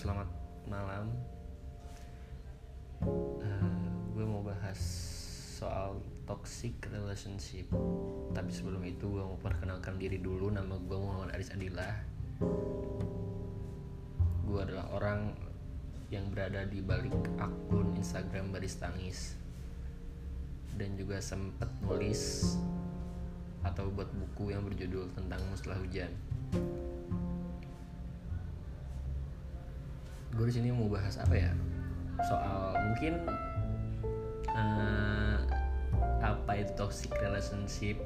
selamat malam. Uh, gue mau bahas soal toxic relationship. Tapi sebelum itu gue mau perkenalkan diri dulu. Nama gue Muhammad Aris Adillah. Gue adalah orang yang berada di balik akun Instagram Baris Tangis dan juga sempat nulis atau buat buku yang berjudul tentang muslah hujan. Gue di sini mau bahas apa ya? Soal mungkin uh, apa itu toxic relationship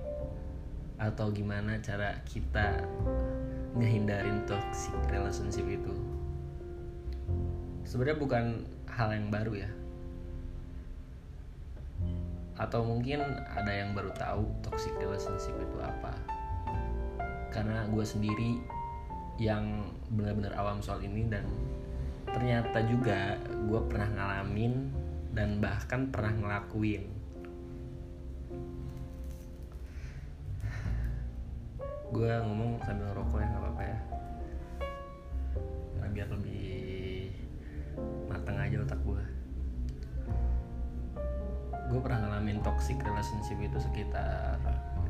atau gimana cara kita ngehindarin toxic relationship itu? Sebenarnya bukan hal yang baru ya. Atau mungkin ada yang baru tahu toxic relationship itu apa? Karena gue sendiri yang benar-benar awam soal ini dan ternyata juga gue pernah ngalamin dan bahkan pernah ngelakuin. Gue ngomong sambil ngerokok ya nggak apa-apa ya. Karena biar lebih mateng aja otak gue gue pernah ngalamin toxic relationship itu sekitar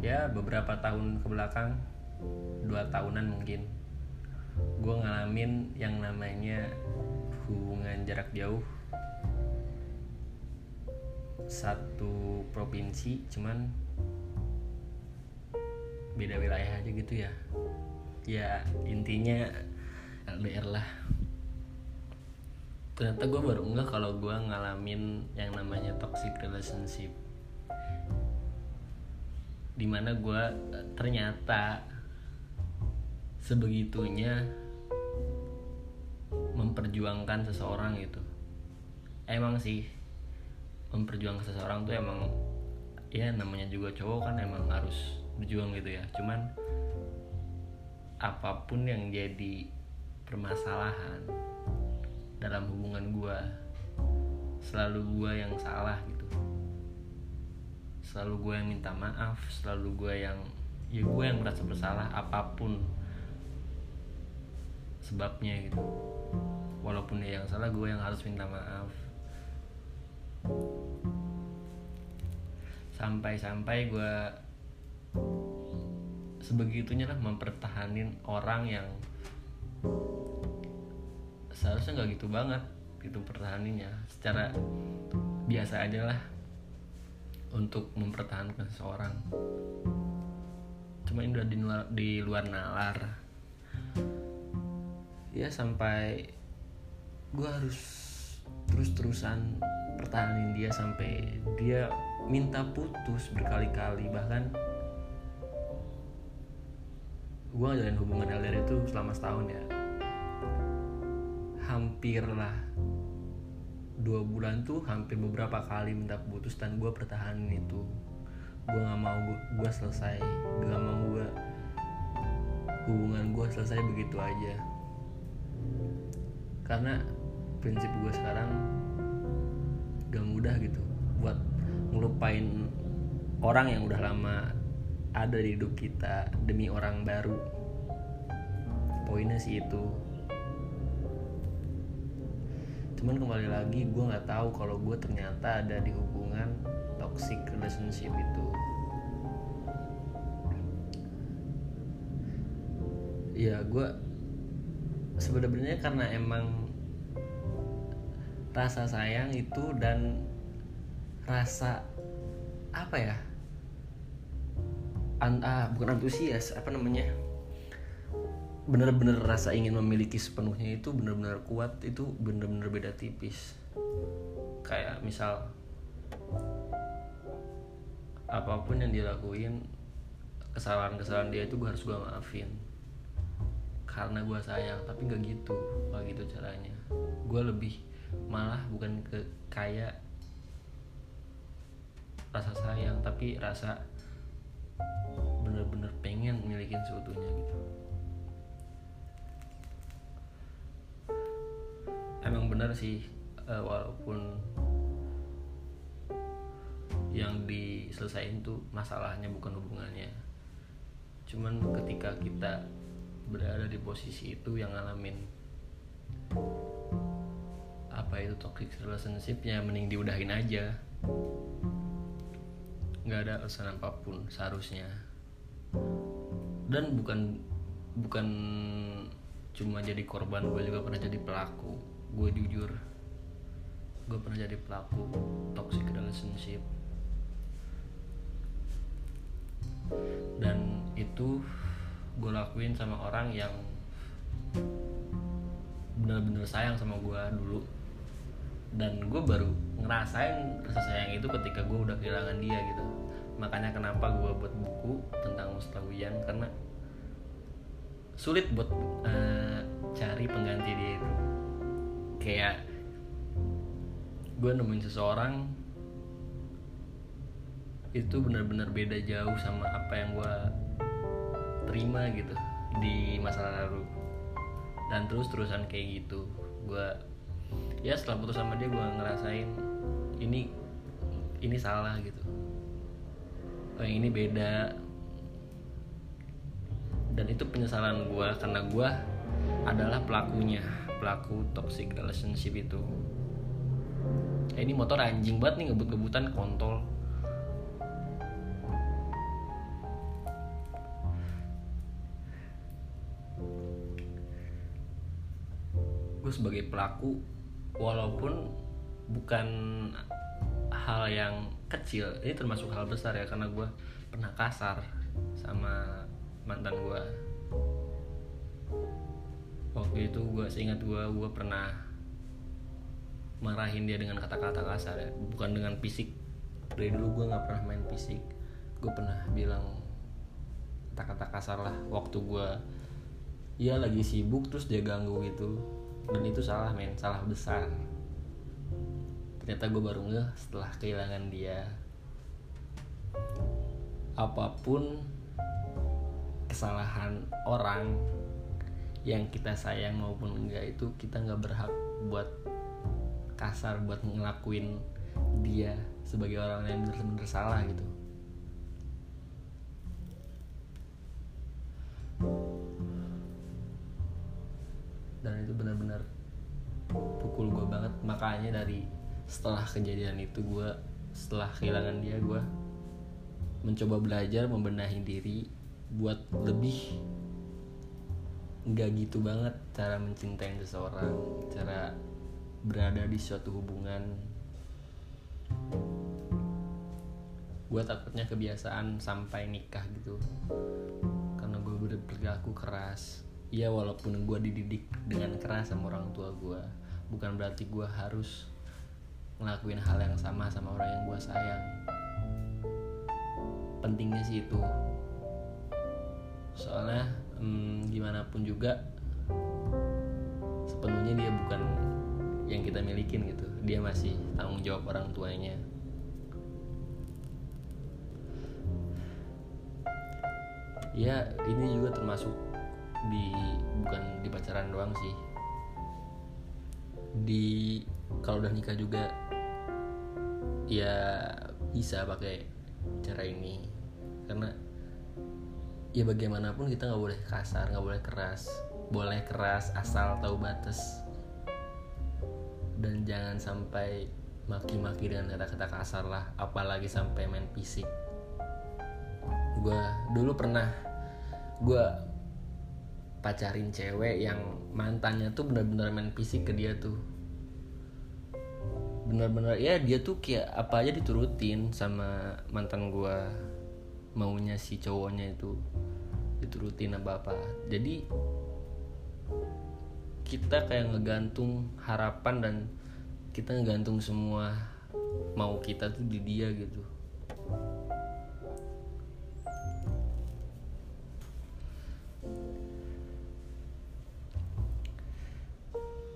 ya beberapa tahun ke belakang dua tahunan mungkin gue ngalamin yang namanya hubungan jarak jauh. Satu provinsi cuman beda wilayah aja gitu ya. Ya intinya LDR lah. Ternyata gue baru enggak kalau gue ngalamin yang namanya toxic relationship. Di mana gue ternyata sebegitunya memperjuangkan seseorang gitu. Emang sih memperjuangkan seseorang tuh emang ya namanya juga cowok kan emang harus berjuang gitu ya. Cuman apa pun yang jadi permasalahan dalam hubungan gue selalu gue yang salah gitu. Selalu gue yang minta maaf selalu gue yang ya gue yang merasa bersalah apa pun sebabnya gitu. Walaupun dia yang salah gue yang harus minta maaf. Sampai-sampai gue sebegitunya lah mempertahanin orang yang seharusnya nggak gitu banget gitu pertahaninnya. Secara biasa aja lah untuk mempertahankan seseorang. Cuma ini udah di luar, di luar nalar ya sampai gue harus terus-terusan pertahanin dia sampai dia minta putus berkali-kali. Bahkan gue ngejalanin hubungan LDR itu selama setahun ya. Hampir lah dua bulan tuh hampir beberapa kali minta putus dan gue pertahanin itu. Gue nggak mau gue selesai gak mau gue hubungan gue selesai begitu aja karena prinsip gue sekarang gak mudah gitu buat ngelupain orang yang udah lama ada di hidup kita demi orang baru. Poinnya sih itu. Cuman kembali lagi gue nggak tahu kalau gue ternyata ada di hubungan toxic relationship itu. Ya gue sebenarnya karena emang rasa sayang itu dan rasa apa ya An ah, bukan antusias apa namanya bener-bener rasa ingin memiliki sepenuhnya itu bener-bener kuat itu bener-bener beda tipis. Kayak misal apa pun yang dilakuin kesalahan-kesalahan dia itu gue harus gue maafin karena gue sayang tapi nggak gitu nggak gitu caranya. Gue lebih malah bukan ke kayak rasa sayang tapi rasa bener-bener pengen milikin seutuhnya gitu. Emang bener sih uh, walaupun yang diselesain tuh masalahnya bukan hubungannya. Cuman ketika kita berada di posisi itu yang ngalamin apa itu toxic relationship ya mending diudahin aja. Nggak ada alasan apa pun seharusnya. Dan bukan bukan cuma jadi korban gue juga pernah jadi pelaku. Gue jujur gue pernah jadi pelaku toxic relationship. Dan itu gue lakuin sama orang yang bener-bener sayang sama gue dulu. Dan gue baru ngerasain rasa sayang itu ketika gue udah kehilangan dia gitu. Makanya kenapa gue buat buku tentang Mustawiyan karena sulit buat uh, cari pengganti dia itu. Kayak gue nemuin seseorang itu benar-benar beda jauh sama apa yang gue terima gitu di masa lalu. Dan terus terusan kayak gitu gue ya setelah putus sama dia gue ngerasain ini ini salah gitu. Oh yang ini beda. Dan itu penyesalan gue karena gue adalah pelakunya pelaku toxic relationship itu. Eh, ini motor anjing banget nih ngebut-ngebutan kontol gue sebagai pelaku walaupun bukan hal yang kecil ini termasuk hal besar ya karena gue pernah kasar sama mantan gue waktu itu gue seingat gue gue pernah marahin dia dengan kata-kata kasar ya bukan dengan fisik. Dari dulu gue nggak pernah main fisik. Gue pernah bilang kata-kata kasar lah waktu gue ya lagi sibuk terus dia ganggu gitu dan itu salah men. Salah besar. Ternyata gue baru ngeh setelah kehilangan dia. Apa pun kesalahan orang yang kita sayang maupun enggak itu kita nggak berhak buat kasar buat ngelakuin dia sebagai orang yang bener-bener salah gitu dan itu benar-benar pukul gue banget. Makanya dari setelah kejadian itu gue setelah kehilangan dia gue mencoba belajar membenahi diri buat lebih nggak gitu banget cara mencintai seseorang cara berada di suatu hubungan. Gue takutnya kebiasaan sampai nikah gitu. Karena gue udah berlaku keras ya walaupun gue dididik dengan keras sama orang tua gue bukan berarti gue harus ngelakuin hal yang sama sama orang yang gue sayang. Pentingnya sih itu. Soalnya hmm, gimana pun juga sepenuhnya dia bukan yang kita milikin gitu. Dia masih tanggung jawab orang tuanya. Ya ini juga termasuk di bukan di pacaran doang sih. Di kalau udah nikah juga ya bisa pakai cara ini. Karena ya bagaimanapun kita nggak boleh kasar nggak boleh keras. Boleh keras asal tahu batas. Dan jangan sampai maki-maki dengan kata-kata kasar lah apalagi sampai main fisik. Gue dulu pernah gue pacarin cewek yang mantannya tuh benar-benar main fisik ke dia tuh. Benar-benar ya dia tuh kayak apa aja diturutin sama mantan gue maunya si cowoknya itu diturutin apa apa. Jadi kita kayak ngegantung harapan dan kita ngegantung semua mau kita tuh di dia gitu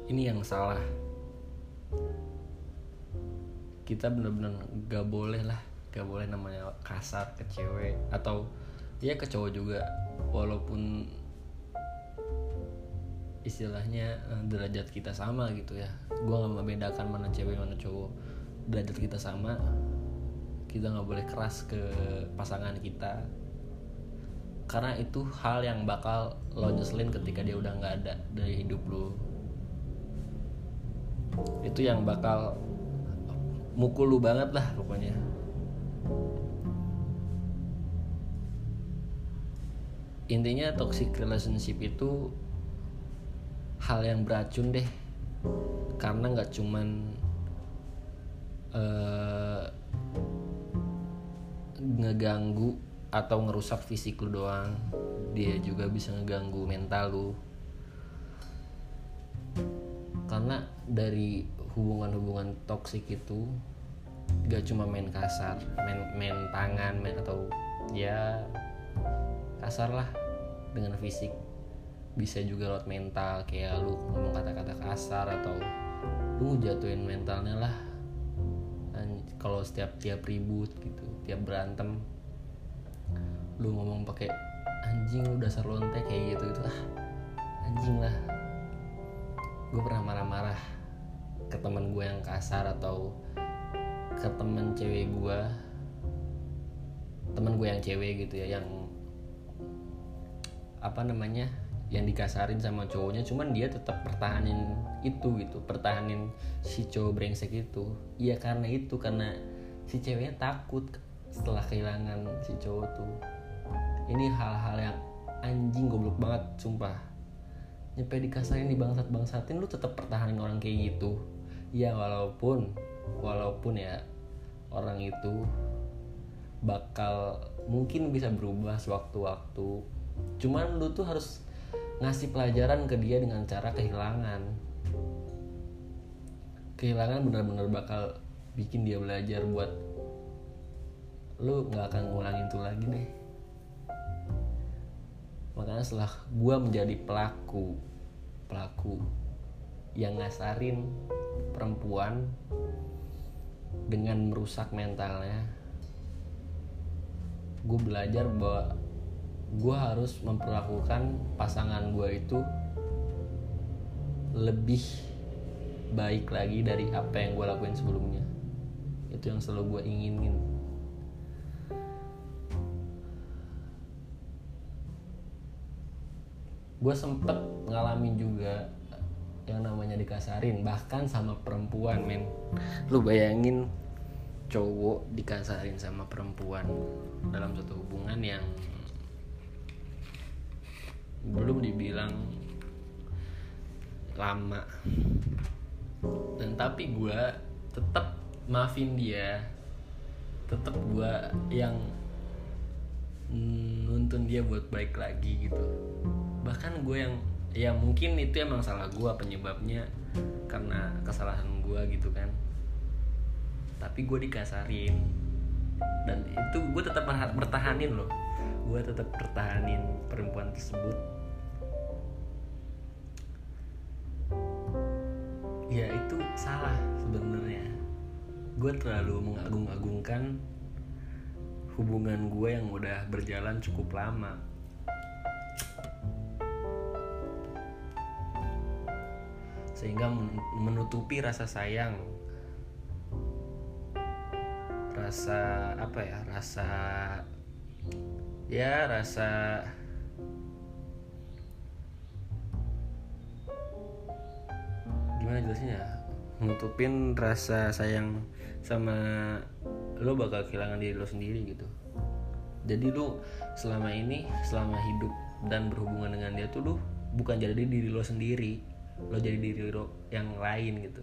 ini yang salah. Kita bener-bener gak boleh lah gak boleh namanya kasar ke cewek atau ya ke cowok juga. Walaupun istilahnya eh, derajat kita sama gitu ya. Gue nggak membedakan mana cewek mana cowok. Derajat kita sama. Kita nggak boleh keras ke pasangan kita. Karena itu hal yang bakal lo nyeselin ketika dia udah nggak ada dari hidup lo itu yang bakal mukul lu banget lah pokoknya. Intinya toxic relationship itu hal yang beracun deh. Karena nggak cuman uh, ngeganggu atau ngerusak fisik lu doang dia juga bisa ngeganggu mental lu karena dari hubungan-hubungan toksik itu gak cuma main kasar main main tangan main atau ya kasar lah dengan fisik. Bisa juga lewat mental kayak lu ngomong kata-kata kasar atau lu jatuhin mentalnya lah. Kalau setiap tiap ribut gitu tiap berantem lu ngomong pakai anjing lu dasar lontek kayak gitu itu ah anjing lah gue pernah marah-marah ke teman gue yang kasar atau ke temen cewek gue temen gue yang cewek gitu ya yang apa namanya yang dikasarin sama cowoknya cuman dia tetap pertahanin itu gitu pertahanin si cowok brengsek itu. Iya karena itu karena si ceweknya takut setelah kehilangan si cowok tuh. Ini hal-hal yang anjing goblok banget sumpah nyampe dikasarin di bangsat bangsatin lu tetap pertahanin orang kayak gitu. Ya walaupun walaupun ya orang itu bakal mungkin bisa berubah sewaktu-waktu. Cuman lu tuh harus ngasih pelajaran ke dia dengan cara kehilangan. Kehilangan bener-bener bakal bikin dia belajar buat lu nggak akan ngulangin itu lagi deh makanya setelah gue menjadi pelaku pelaku yang ngasarin perempuan dengan merusak mentalnya gue belajar bahwa gue harus memperlakukan pasangan gue itu lebih baik lagi dari apa yang gue lakuin sebelumnya. Itu yang selalu gue inginin gue sempet ngalamin juga yang namanya dikasarin bahkan sama perempuan men. Lu bayangin cowok dikasarin sama perempuan dalam satu hubungan yang belum dibilang lama. Dan tapi gue tetap maafin dia. Tetap gue yang nuntun dia buat baik lagi gitu bahkan gue yang ya mungkin itu emang salah gue penyebabnya karena kesalahan gue gitu kan. Tapi gue dikasarin. Dan itu gue tetap bertahanin loh. Gue tetap bertahanin perempuan tersebut. Ya itu salah sebenarnya. Gue terlalu mengagung-agungkan hubungan gue yang udah berjalan cukup lama sehingga menutupi rasa sayang. Rasa apa ya rasa ya rasa gimana jelasnya nutupin rasa sayang sama lo bakal kehilangan diri lo sendiri gitu. Jadi lo selama ini selama hidup dan berhubungan dengan dia tuh lo bukan jadi diri lo sendiri lo jadi diri lo yang lain gitu.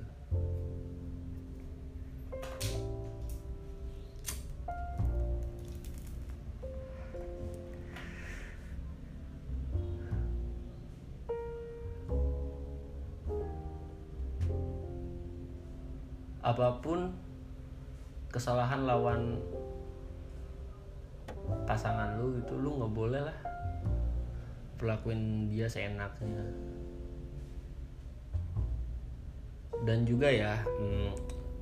Apa pun kesalahan lawan pasangan lu itu lu nggak boleh lah pelakuin dia seenaknya dan juga ya hmm,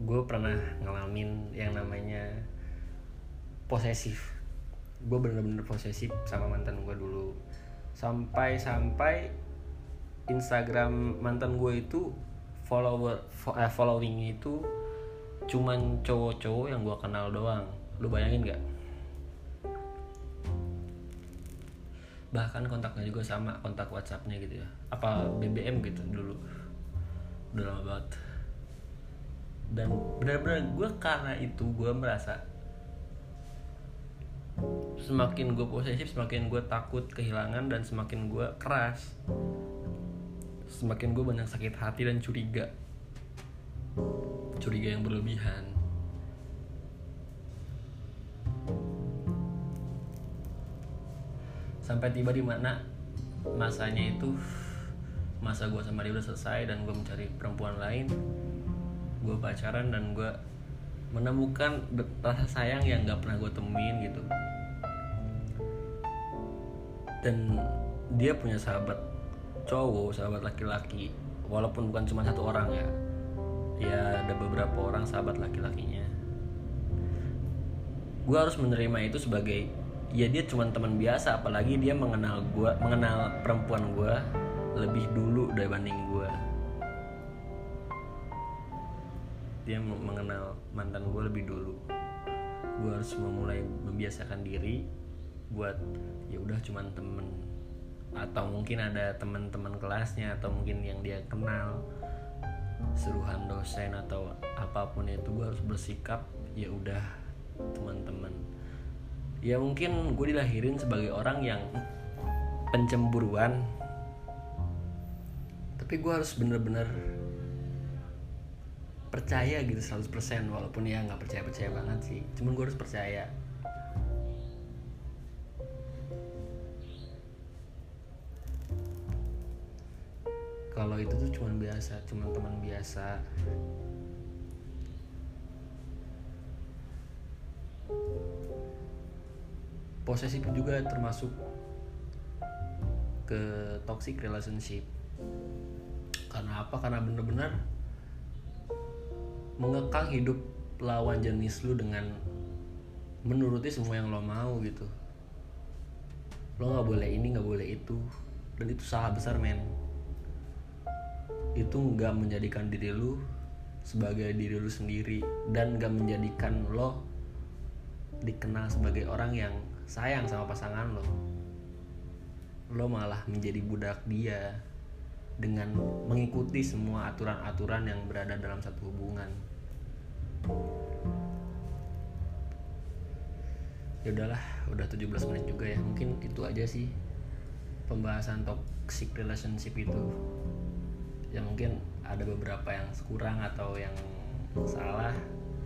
gue pernah ngalamin yang namanya posesif. Gue bener-bener posesif sama mantan gue dulu. Sampai-sampai Instagram mantan gue itu follower eh, following itu cuman cowok-cowok yang gue kenal doang. Lu bayangin gak bahkan kontaknya juga sama kontak WhatsAppnya gitu ya. Apa BBM gitu dulu udah lama banget. Dan benar-benar gue karena itu gue merasa semakin gue posesif semakin gue takut kehilangan dan semakin gue keras semakin gue banyak sakit hati dan curiga. Curiga yang berlebihan. Sampai tiba di mana masanya itu masa gue sama dia udah selesai dan gue mencari perempuan lain gue pacaran dan gue menemukan rasa sayang yang gak pernah gue temuin gitu. Dan dia punya sahabat cowok sahabat laki-laki walaupun bukan cuma satu orang ya. Ya ada beberapa orang sahabat laki-lakinya. Gue harus menerima itu sebagai ya dia cuma teman biasa apalagi dia mengenal gue mengenal perempuan gue lebih dulu dibanding gue dia mengenal mantan gue lebih dulu. Gue harus memulai membiasakan diri buat ya udah cuma temen. Atau mungkin ada teman-teman kelasnya atau mungkin yang dia kenal. Seruhan dosen atau apa pun itu gue harus bersikap ya udah teman-teman ya mungkin gue dilahirin sebagai orang yang pencemburuan tapi gue harus bener-bener percaya gitu 100% walaupun ya nggak percaya percaya banget sih. Cuman gue harus percaya. Kalau itu tuh cuman biasa cuman teman biasa. Posesif juga termasuk ke toxic relationship karena apa? Karena bener-bener mengekang hidup lawan jenis lu dengan menuruti semua yang lo mau gitu. Lo nggak boleh ini nggak boleh itu. Dan itu salah besar men. Itu nggak menjadikan diri lu sebagai diri lu sendiri dan nggak menjadikan lo dikenal sebagai orang yang sayang sama pasangan lo. Lo malah menjadi budak dia dengan mengikuti semua aturan-aturan yang berada dalam satu hubungan. Ya udahlah udah 17 menit juga ya. Mungkin itu aja sih pembahasan toxic relationship itu. Ya mungkin ada beberapa yang kurang atau yang salah.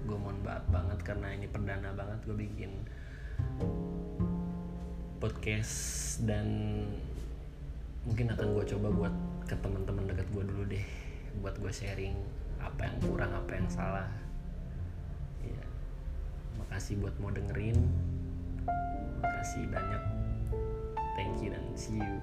Gue mohon maaf banget karena ini perdana banget gue bikin podcast dan mungkin akan gue coba buat ke teman-teman dekat gue dulu deh buat gue sharing apa yang kurang apa yang salah. Ya makasih buat mau dengerin. Makasih banyak. Thank you dan see you